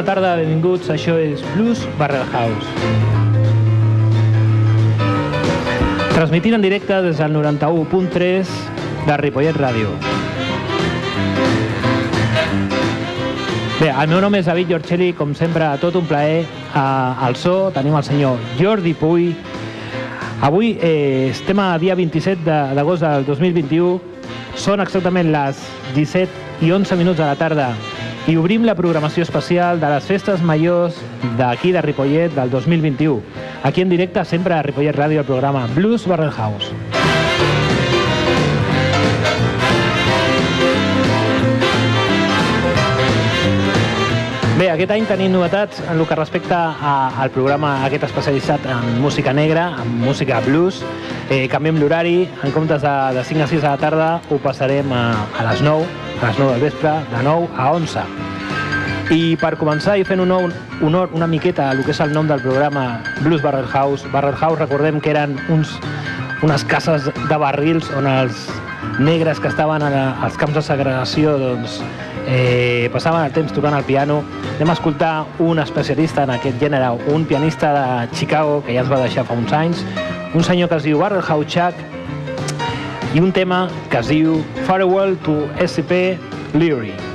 Bona tarda, benvinguts. Això és Blues Barrel House. Transmitint en directe des del 91.3 de Ripollet Ràdio. Bé, el meu nom és David Giorcelli, com sempre, tot un plaer. Al so tenim el senyor Jordi Puy. Avui eh, estem a dia 27 de- d'agost del 2021. Són exactament les 17 i 11 minuts de la tarda i obrim la programació especial de les festes majors d'aquí de Ripollet del 2021. Aquí en directe, sempre a Ripollet Ràdio, el programa Blues Barrel House. Bé, aquest any tenim novetats en el que respecta a, al programa aquest especialitzat en música negra, en música blues. Eh, canviem l'horari, en comptes de, de 5 a 6 de la tarda ho passarem a, a les 9, a les 9 del vespre, de 9 a 11. I per començar i fent honor, honor una miqueta a el que és el nom del programa Blues Barrel House. Barrel House, recordem que eren uns, unes cases de barrils on els negres que estaven als camps de segregació doncs, eh, passaven el temps tocant el piano. Anem a escoltar un especialista en aquest gènere, un pianista de Chicago que ja ens va deixar fa uns anys, un senyor que es diu Barrel House Chuck i un tema que es diu Farewell to SCP Leary.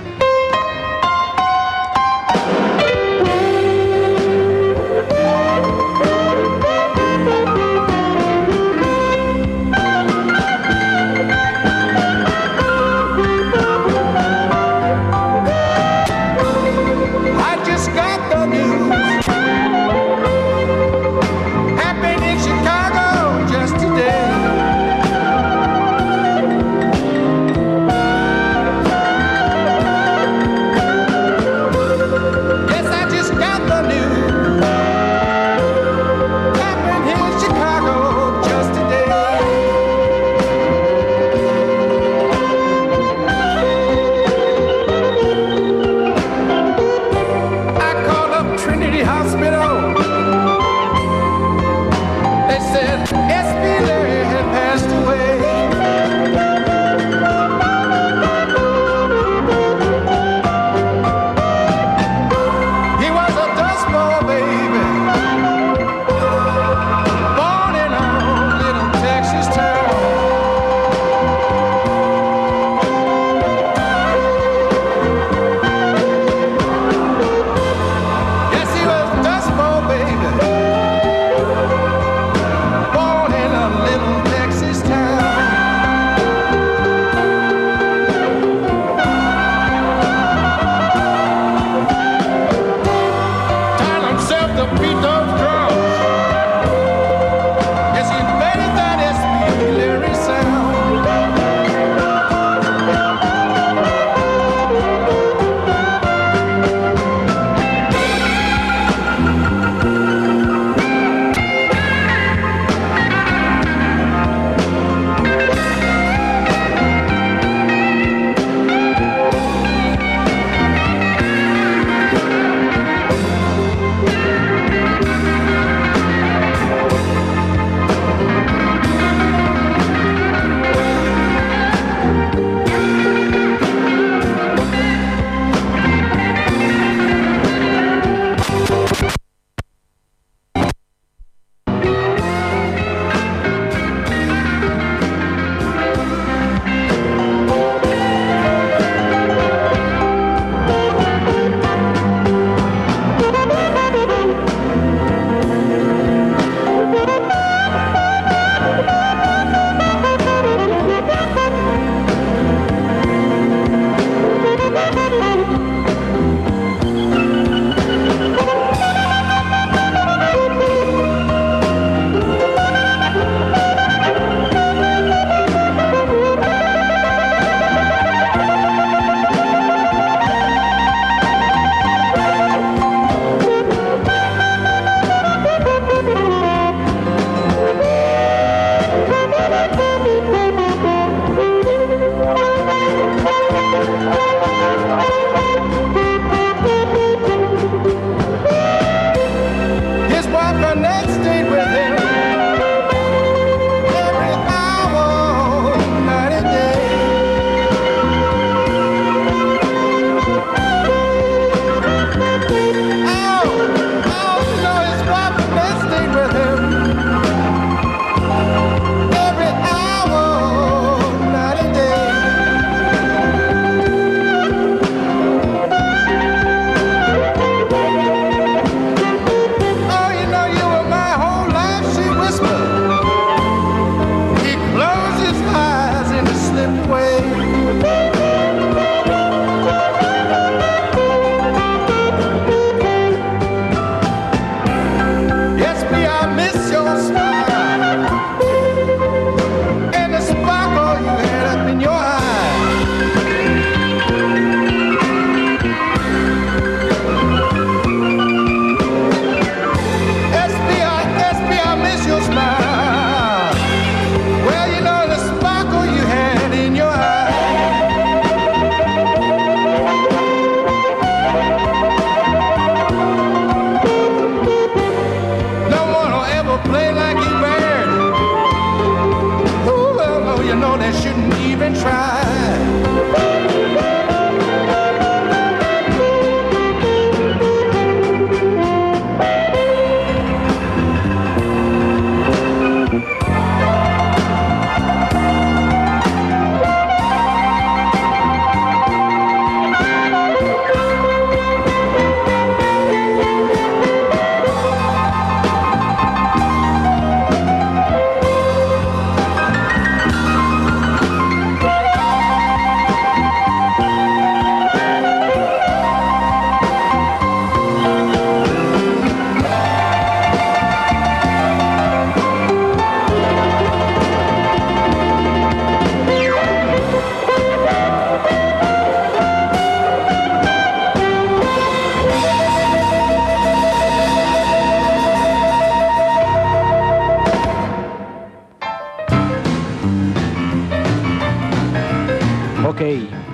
Ok,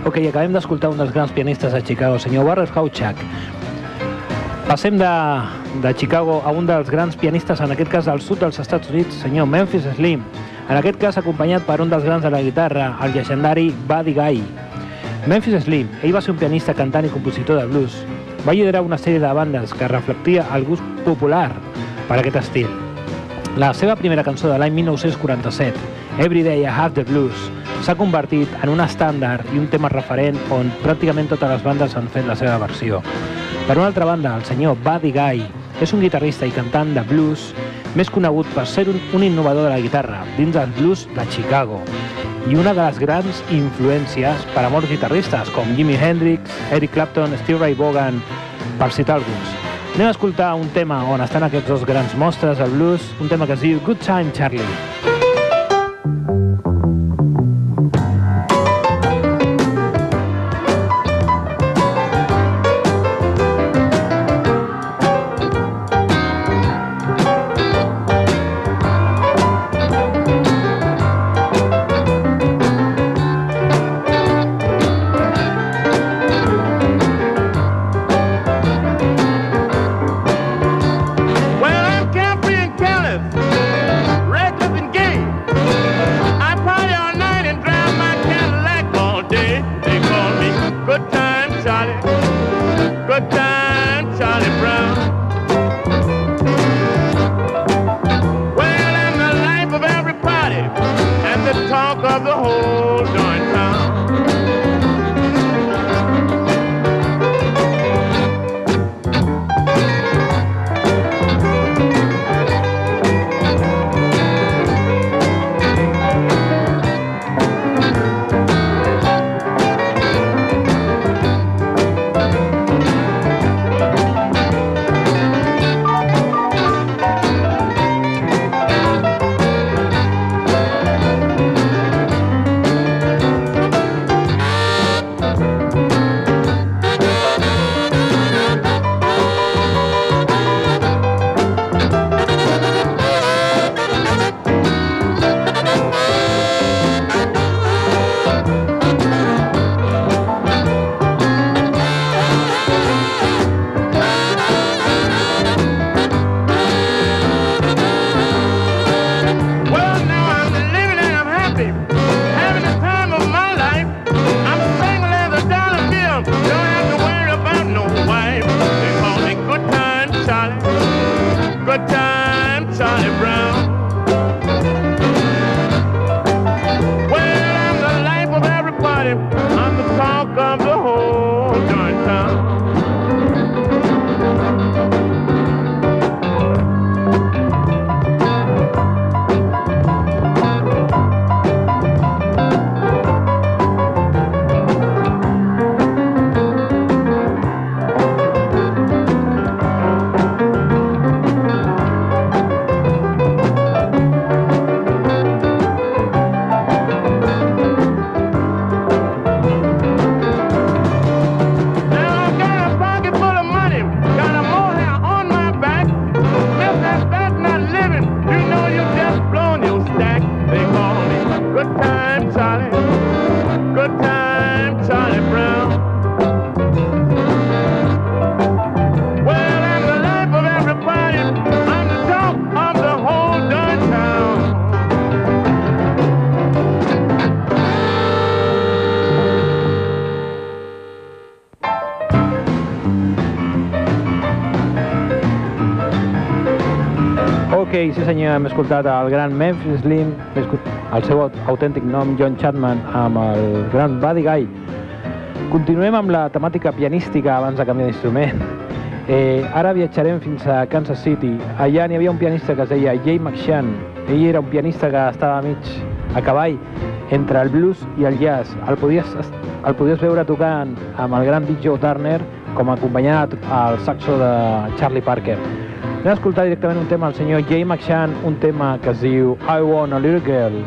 ok, acabem d'escoltar un dels grans pianistes de Chicago, senyor Warren Hauchak. Passem de, de Chicago a un dels grans pianistes, en aquest cas del sud dels Estats Units, senyor Memphis Slim. En aquest cas acompanyat per un dels grans de la guitarra, el llegendari Buddy Guy. Memphis Slim, ell va ser un pianista, cantant i compositor de blues. Va liderar una sèrie de bandes que reflectia el gust popular per aquest estil. La seva primera cançó de l'any 1947, Every Day I Have the Blues, s'ha convertit en un estàndard i un tema referent on pràcticament totes les bandes han fet la seva versió. Per una altra banda, el senyor Buddy Guy és un guitarrista i cantant de blues més conegut per ser un, un innovador de la guitarra dins del blues de Chicago i una de les grans influències per a molts guitarristes com Jimi Hendrix, Eric Clapton, Steve Ray Vaughan, per citar alguns. Anem a escoltar un tema on estan aquests dos grans mostres del blues, un tema que es diu Good Time Charlie. Charlie, Good Time Charlie Brown. Sí senyor, hem escoltat el gran Memphis Slim, el seu aut- autèntic nom, John Chapman, amb el gran Buddy Guy. Continuem amb la temàtica pianística abans de canviar d'instrument. Eh, ara viatjarem fins a Kansas City. Allà n'hi havia un pianista que es deia Jay McShann. Ell era un pianista que estava mig a cavall entre el blues i el jazz. El podies, el podies veure tocant amb el gran Big Joe Turner com acompanyat al saxo de Charlie Parker. Anem a escoltar directament un tema del senyor Jay McShann, un tema que es diu I Want a Little Girl.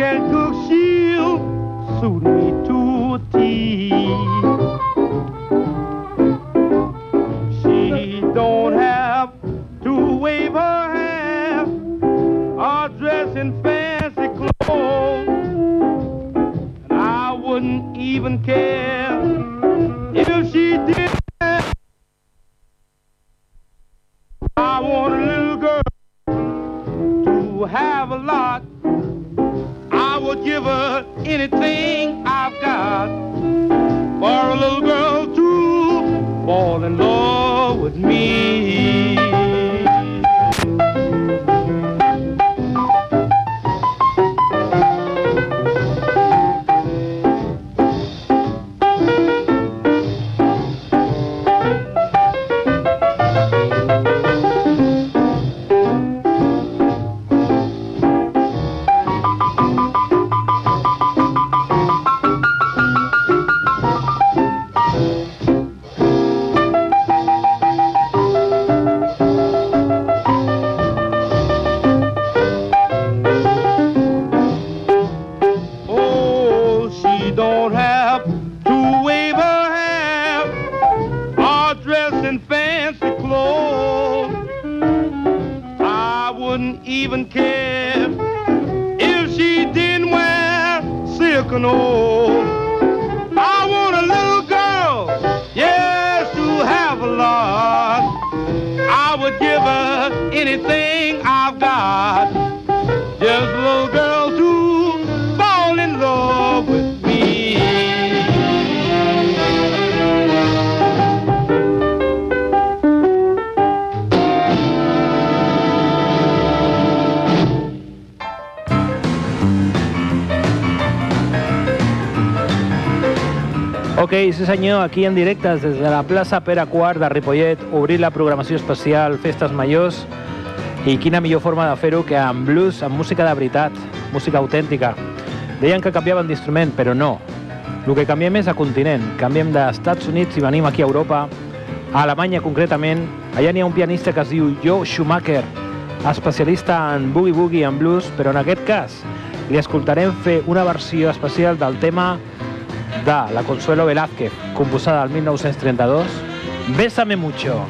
quelques sourire senyor, aquí en directes des de la plaça Pere Quart de Ripollet, obrir la programació especial Festes Majors i quina millor forma de fer-ho que amb blues, amb música de veritat, música autèntica. Deien que canviaven d'instrument, però no. El que canviem és a continent. Canviem d'Estats Units i venim aquí a Europa, a Alemanya concretament. Allà n'hi ha un pianista que es diu Joe Schumacher, especialista en boogie-boogie en blues, però en aquest cas li escoltarem fer una versió especial del tema de la Consuelo Velázquez, composada al 1932, Bésame mucho.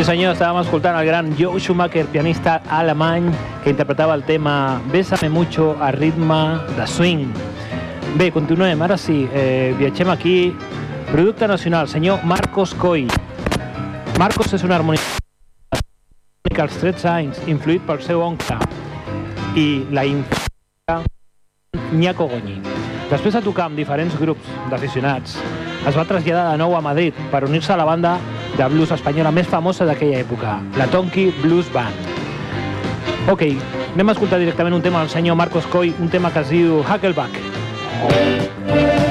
Sí senyor, estàvem escoltant el gran Joe Schumacher, pianista alemany, que interpretava el tema Bésame mucho a ritme de swing. Bé, continuem. Ara sí, eh, viatgem aquí. Producte nacional, senyor Marcos Coy. Marcos és un harmonista als 13 anys, influït pel seu oncle i la influència Ñaco Goñi. Després de tocar amb diferents grups d'aficionats, es va traslladar de nou a Madrid per unir-se a la banda de blues espanyola més famosa d'aquella època, la Tonky Blues Band. Ok, anem a escoltar directament un tema del senyor Marcos Coy, un tema que es diu Huckleback. Sí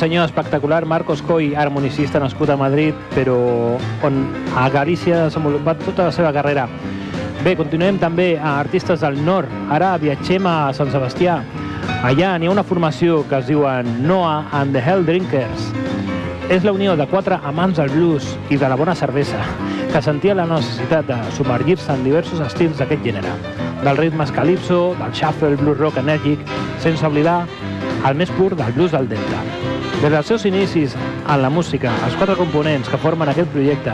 senyor, espectacular. Marcos Coy, harmonicista nascut a Madrid, però on a Galícia ha desenvolupat tota la seva carrera. Bé, continuem també a Artistes del Nord. Ara viatgem a Sant Sebastià. Allà n'hi ha una formació que es diuen Noah and the Hell Drinkers. És la unió de quatre amants del blues i de la bona cervesa que sentia la necessitat de submergir-se en diversos estils d'aquest gènere. Del ritmes calipso, del shuffle, blues rock enèrgic, sense oblidar el més pur del blues del Delta. Des dels seus inicis en la música, els quatre components que formen aquest projecte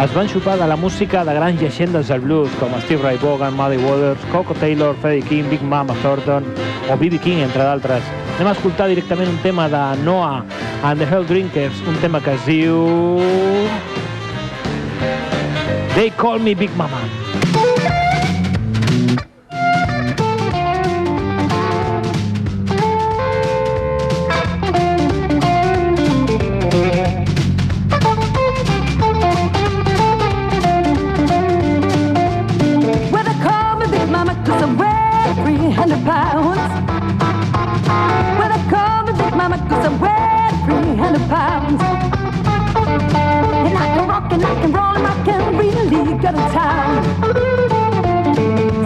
es van xupar de la música de grans llegendes del blues com Steve Ray Vaughan, Muddy Waters, Coco Taylor, Freddie King, Big Mama Thornton o B.B. King, entre d'altres. Anem a escoltar directament un tema de Noah and the Hell Drinkers, un tema que es diu... They Call Me Big Mama. I can really go to town.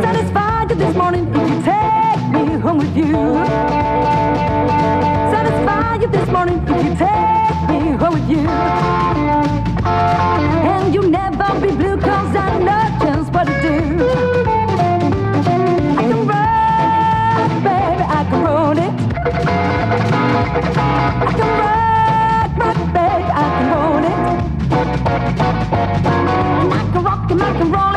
Satisfied this morning if you take me home with you. rock and roll.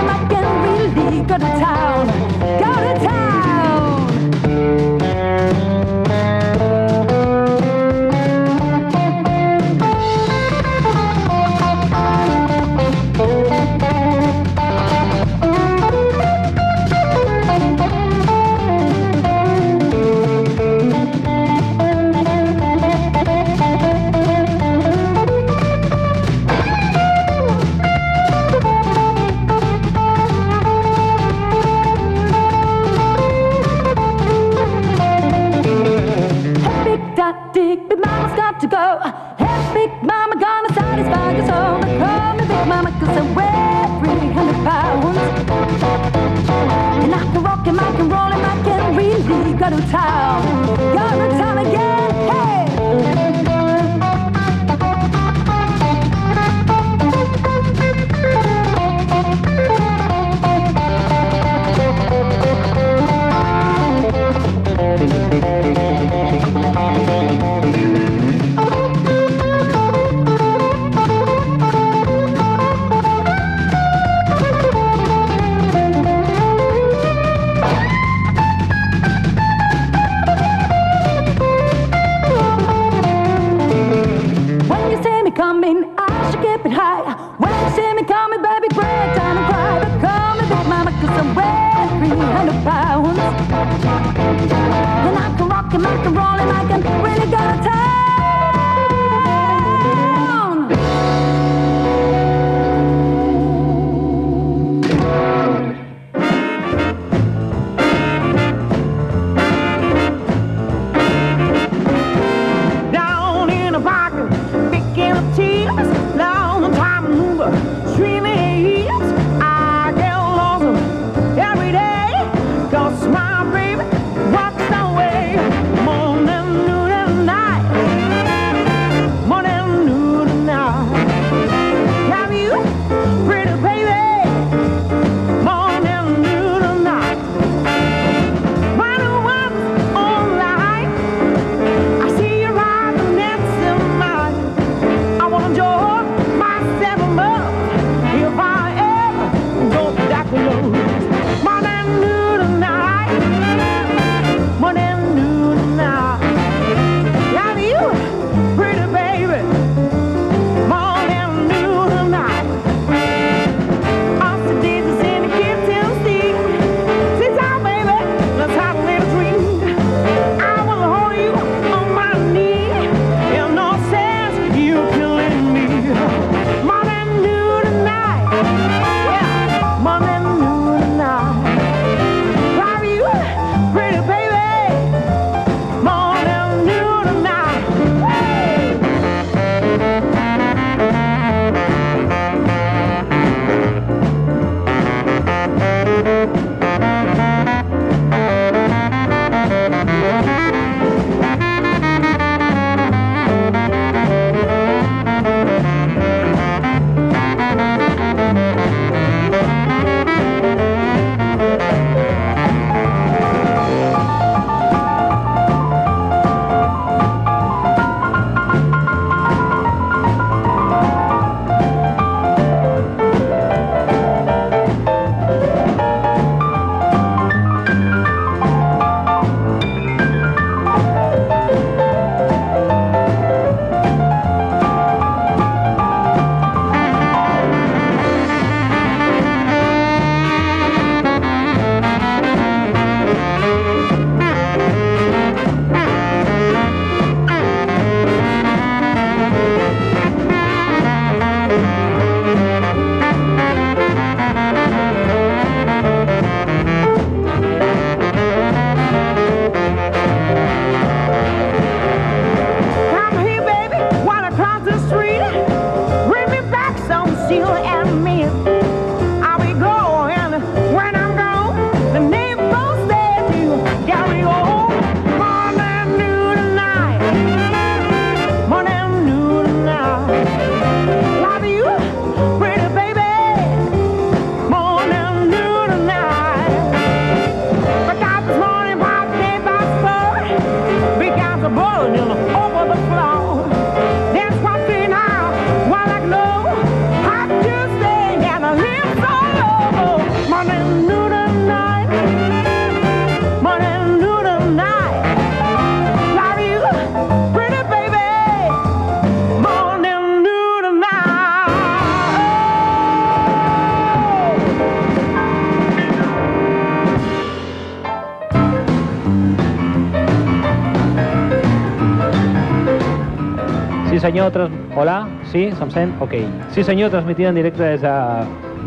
Senyor, trans... hola, sí, se'm sent? Ok. Sí senyor, transmitint en directe des de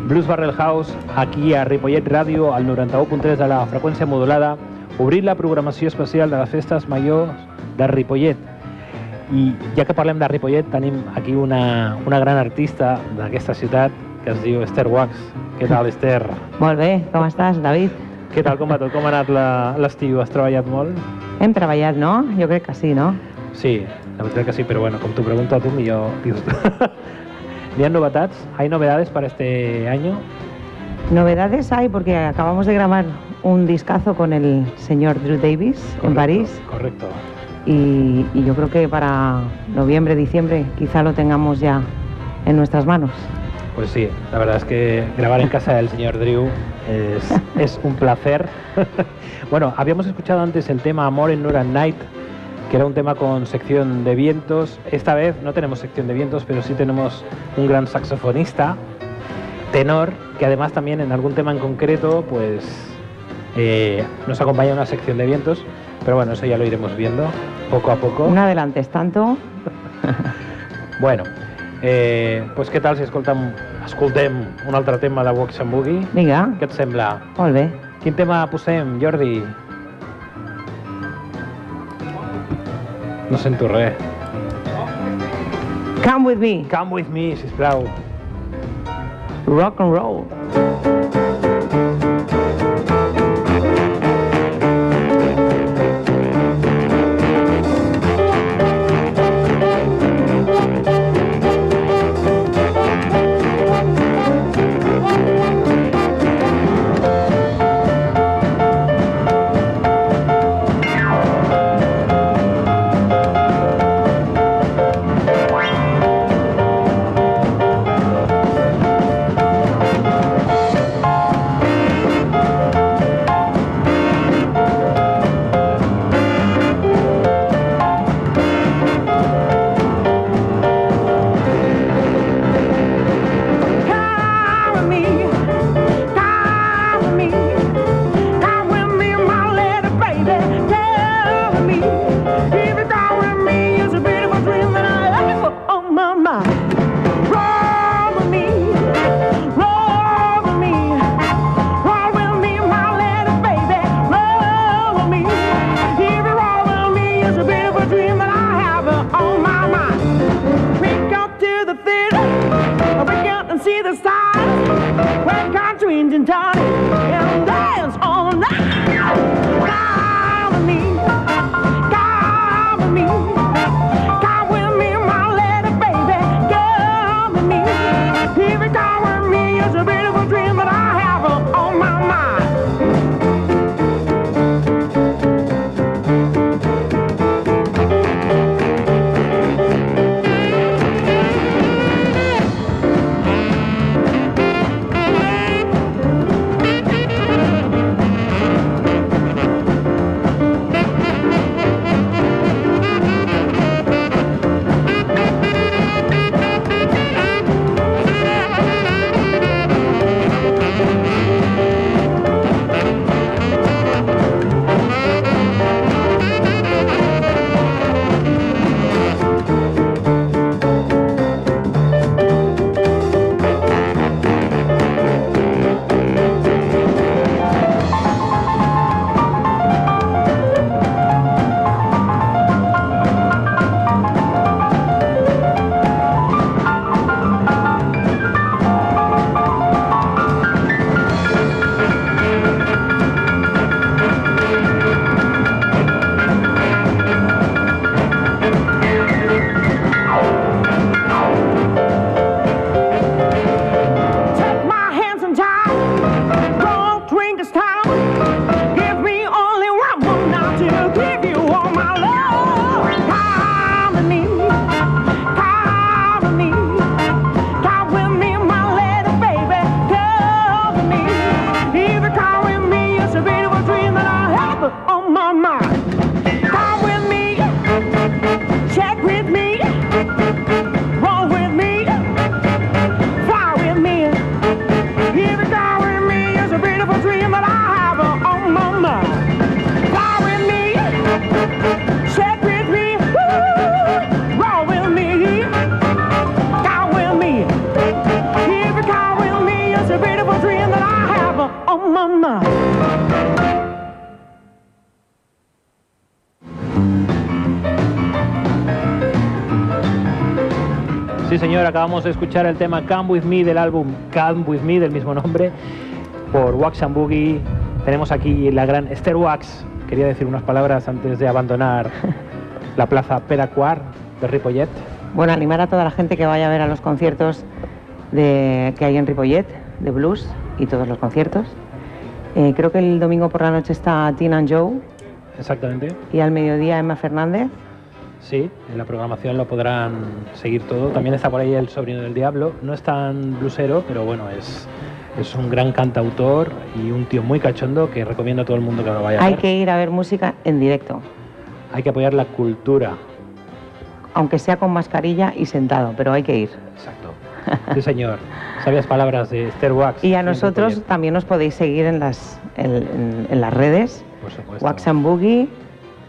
Blues Barrel House, aquí a Ripollet Ràdio, al 91.3 de la freqüència modulada, obrint la programació especial de les festes majors de Ripollet. I ja que parlem de Ripollet, tenim aquí una, una gran artista d'aquesta ciutat que es diu Esther Wax. Què tal, Esther? Molt bé, com estàs, David? Què tal, com va tot? Com ha anat l'estiu? Has treballat molt? Hem treballat, no? Jo crec que sí, no? Sí, la veritat que sí, pero bueno, como tu pregunto a tú, millor dius tu. ¿Hi ha novetats? ¿Hay novedades para este año? Novedades hay porque acabamos de grabar un discazo con el señor Drew Davis en París Correcto. y, y yo creo que para noviembre, diciembre quizá lo tengamos ya en nuestras manos. Pues sí, la verdad es que grabar en casa del señor Drew es, es un placer. bueno, habíamos escuchado antes el tema Amor en Nuran Night, que era un tema con sección de vientos. Esta vez no tenemos sección de vientos, pero sí tenemos un gran saxofonista, tenor, que además también en algún tema en concreto, pues eh, nos acompaña una sección de vientos. Pero bueno, eso ya lo iremos viendo poco a poco. No adelantes tanto. Bueno, eh, pues què tal si escoltem, escoltem un altre tema de Wax and Boogie? Vinga, Què et sembla? molt bé. Quin tema posem, Jordi? No sento res. Come with me, Come with me, sisplau. rock and roll. Señor, acabamos de escuchar el tema Come With Me del álbum Come With Me, del mismo nombre, por Wax and Boogie. Tenemos aquí la gran Esther Wax. Quería decir unas palabras antes de abandonar la plaza Peracuar de Ripollet. Bueno, animar a toda la gente que vaya a ver a los conciertos de, que hay en Ripollet, de blues y todos los conciertos. Eh, creo que el domingo por la noche está Tina and Joe Exactamente. y al mediodía Emma Fernández. Sí, en la programación lo podrán seguir todo. También está por ahí el sobrino del diablo. No es tan blusero, pero bueno, es, es un gran cantautor y un tío muy cachondo que recomiendo a todo el mundo que lo vaya a Hay ver. que ir a ver música en directo, Hay que apoyar la cultura. aunque sea con mascarilla y sentado, pero hay que ir. Exacto. Sí, señor. Sabias palabras de Esther Wax. Y a nosotros también nos podéis seguir en las, en, en- en las redes, Por supuesto. Wax and Boogie,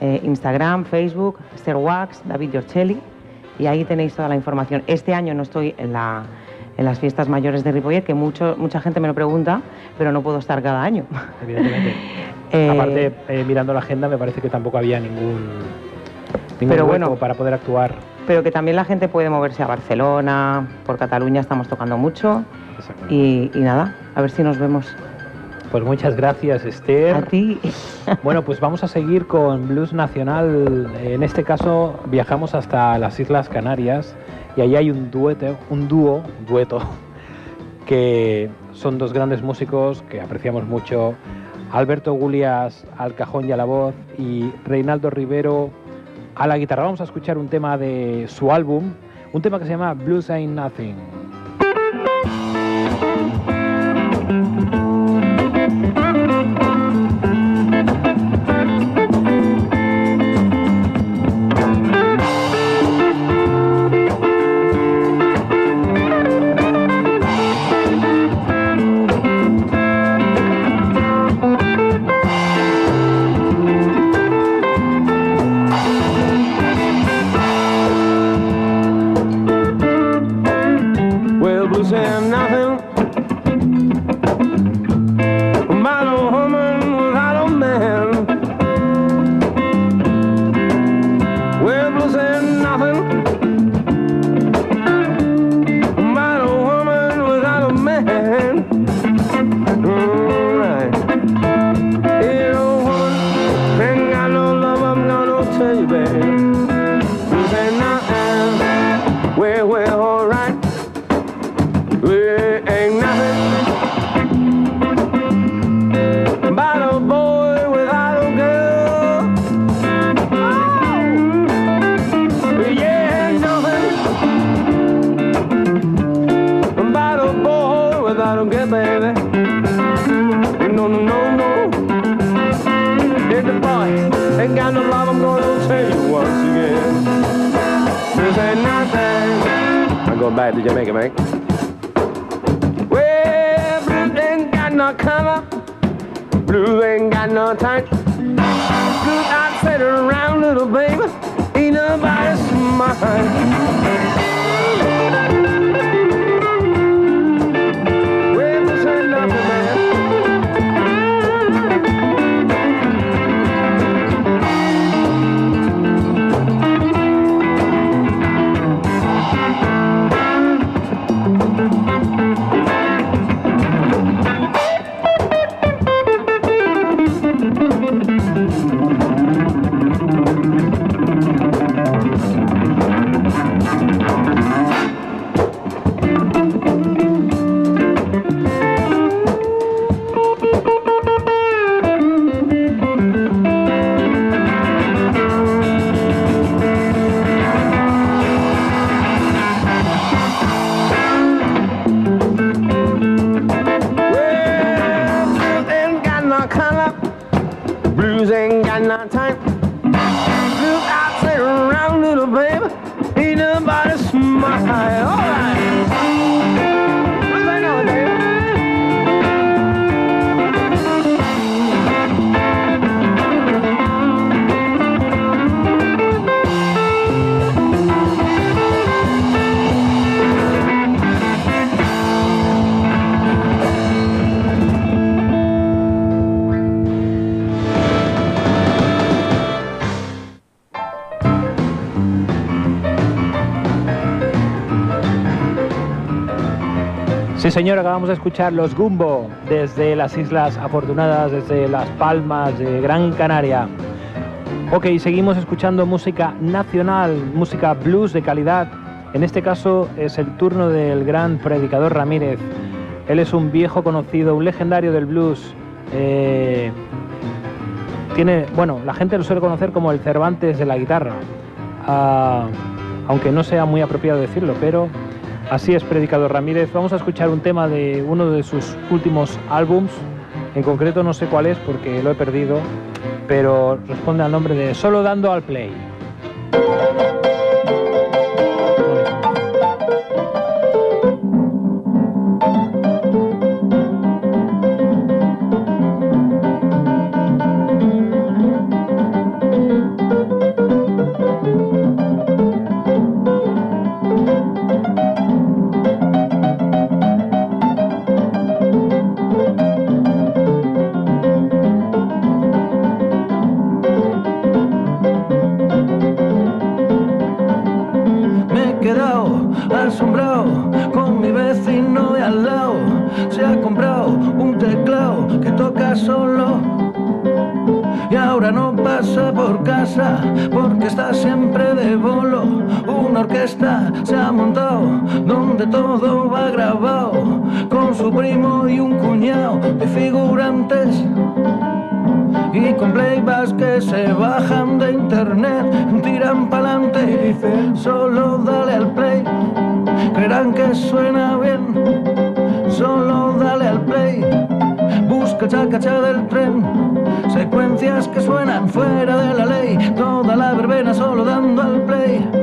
eh, Instagram, Facebook, Esther Wax, David Giorcelli, y ahí tenéis toda la información. Este año no estoy en, la, en las fiestas mayores de Ripollet, que mucho, mucha gente me lo pregunta, pero no puedo estar cada año. Evidentemente. Eh, Aparte, eh, mirando la agenda, me parece que tampoco había ningún, ningún Pero hueco bueno. para poder actuar. pero que también la gente puede moverse a Barcelona, por Cataluña estamos tocando mucho, y, y nada, a ver si nos vemos. Pues muchas gracias, Esther. A ti. Bueno, pues vamos a seguir con Blues Nacional. En este caso viajamos hasta las Islas Canarias y allí hay un dueto, un dúo, dueto, que son dos grandes músicos que apreciamos mucho. Alberto Gulias al cajón y a la voz y Reinaldo Rivero a la guitarra. Vamos a escuchar un tema de su álbum, un tema que se llama Blues Ain't Nothing. where, where? To Jamaica, man. Well, blue ain't got no color. Blue ain't got no touch. Blue I sit around, little baby. Ain't nobody smart. On time. Señor, acabamos de escuchar Los Gumbo desde las Islas Afortunadas, desde Las Palmas de Gran Canaria. Ok, seguimos escuchando música nacional, música blues de calidad. En este caso es el turno del gran predicador Ramírez. Él es un viejo conocido, un legendario del blues. Eh, tiene, bueno, la gente lo suele conocer como el Cervantes de la guitarra. Ah, aunque no sea muy apropiado decirlo, pero así es Predicador Ramírez. Vamos a escuchar un tema de uno de sus últimos álbums. En concreto no sé cuál es porque lo he perdido, pero responde al nombre de Solo dando al play. Que suena bien, solo dale al play, busca chacacha del tren, secuencias que suenan fuera de la ley, toda la verbena solo dando al play.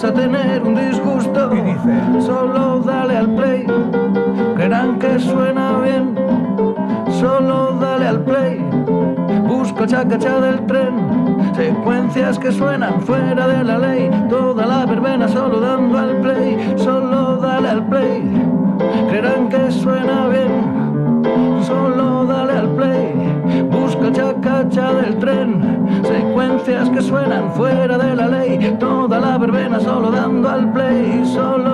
Vas a tener un disgusto. Y dice, solo dale al play, creerán que suena bien. Solo dale al play, busca chacacha del tren. Secuencias que suenan fuera de la ley, toda la verbena solo dando solo dando al play, solo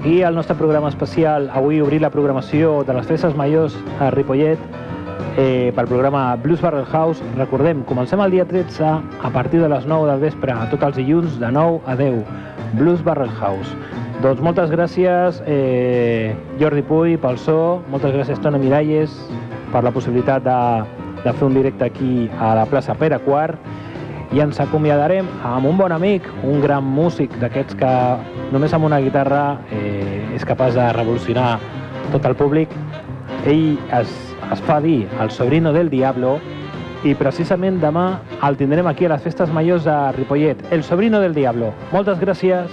aquí al nostre programa especial, avui obrir la programació de les festes majors a Ripollet eh, pel programa Blues Barrel House. Recordem, comencem el dia 13 a partir de les 9 del vespre, tots els dilluns de 9 a 10. Blues Barrel House. Doncs moltes gràcies, eh, Jordi Puy, pel so, moltes gràcies, Toni Miralles, per la possibilitat de, de fer un directe aquí a la plaça Pere Quart i ens acomiadarem amb un bon amic, un gran músic d'aquests que només amb una guitarra eh, és capaç de revolucionar tot el públic. Ell es, es fa dir el sobrino del diablo i precisament demà el tindrem aquí a les festes majors de Ripollet, El sobrino del diablo. Moltes gràcies.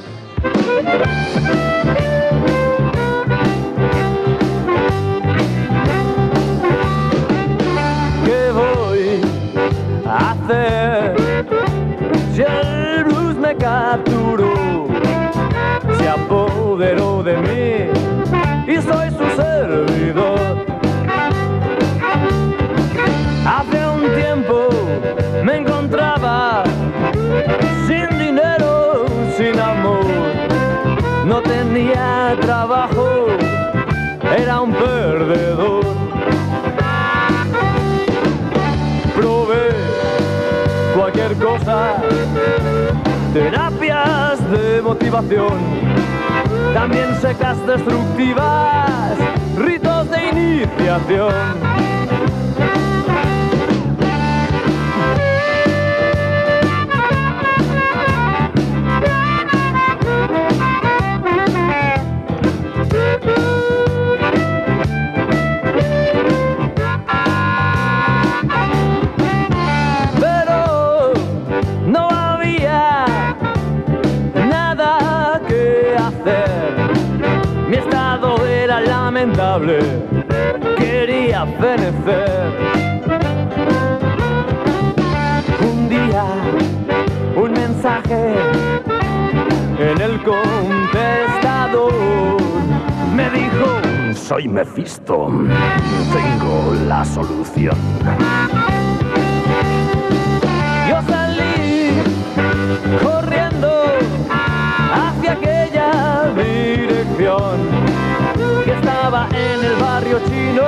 ¿Qué voy de mí y soy su servidor. Hace un tiempo me encontraba sin dinero, sin amor, no tenía trabajo, era un perdedor. probé cualquier cosa, terapias de motivación, también secas destructivas, ritos de iniciación. a fenecer. Un día, un mensaje en el contestador me dijo: Soy Mephisto, tengo la solución. Yo salí corriendo hacia aquella dirección en el barrio chino,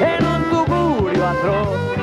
en un tugurio atroz.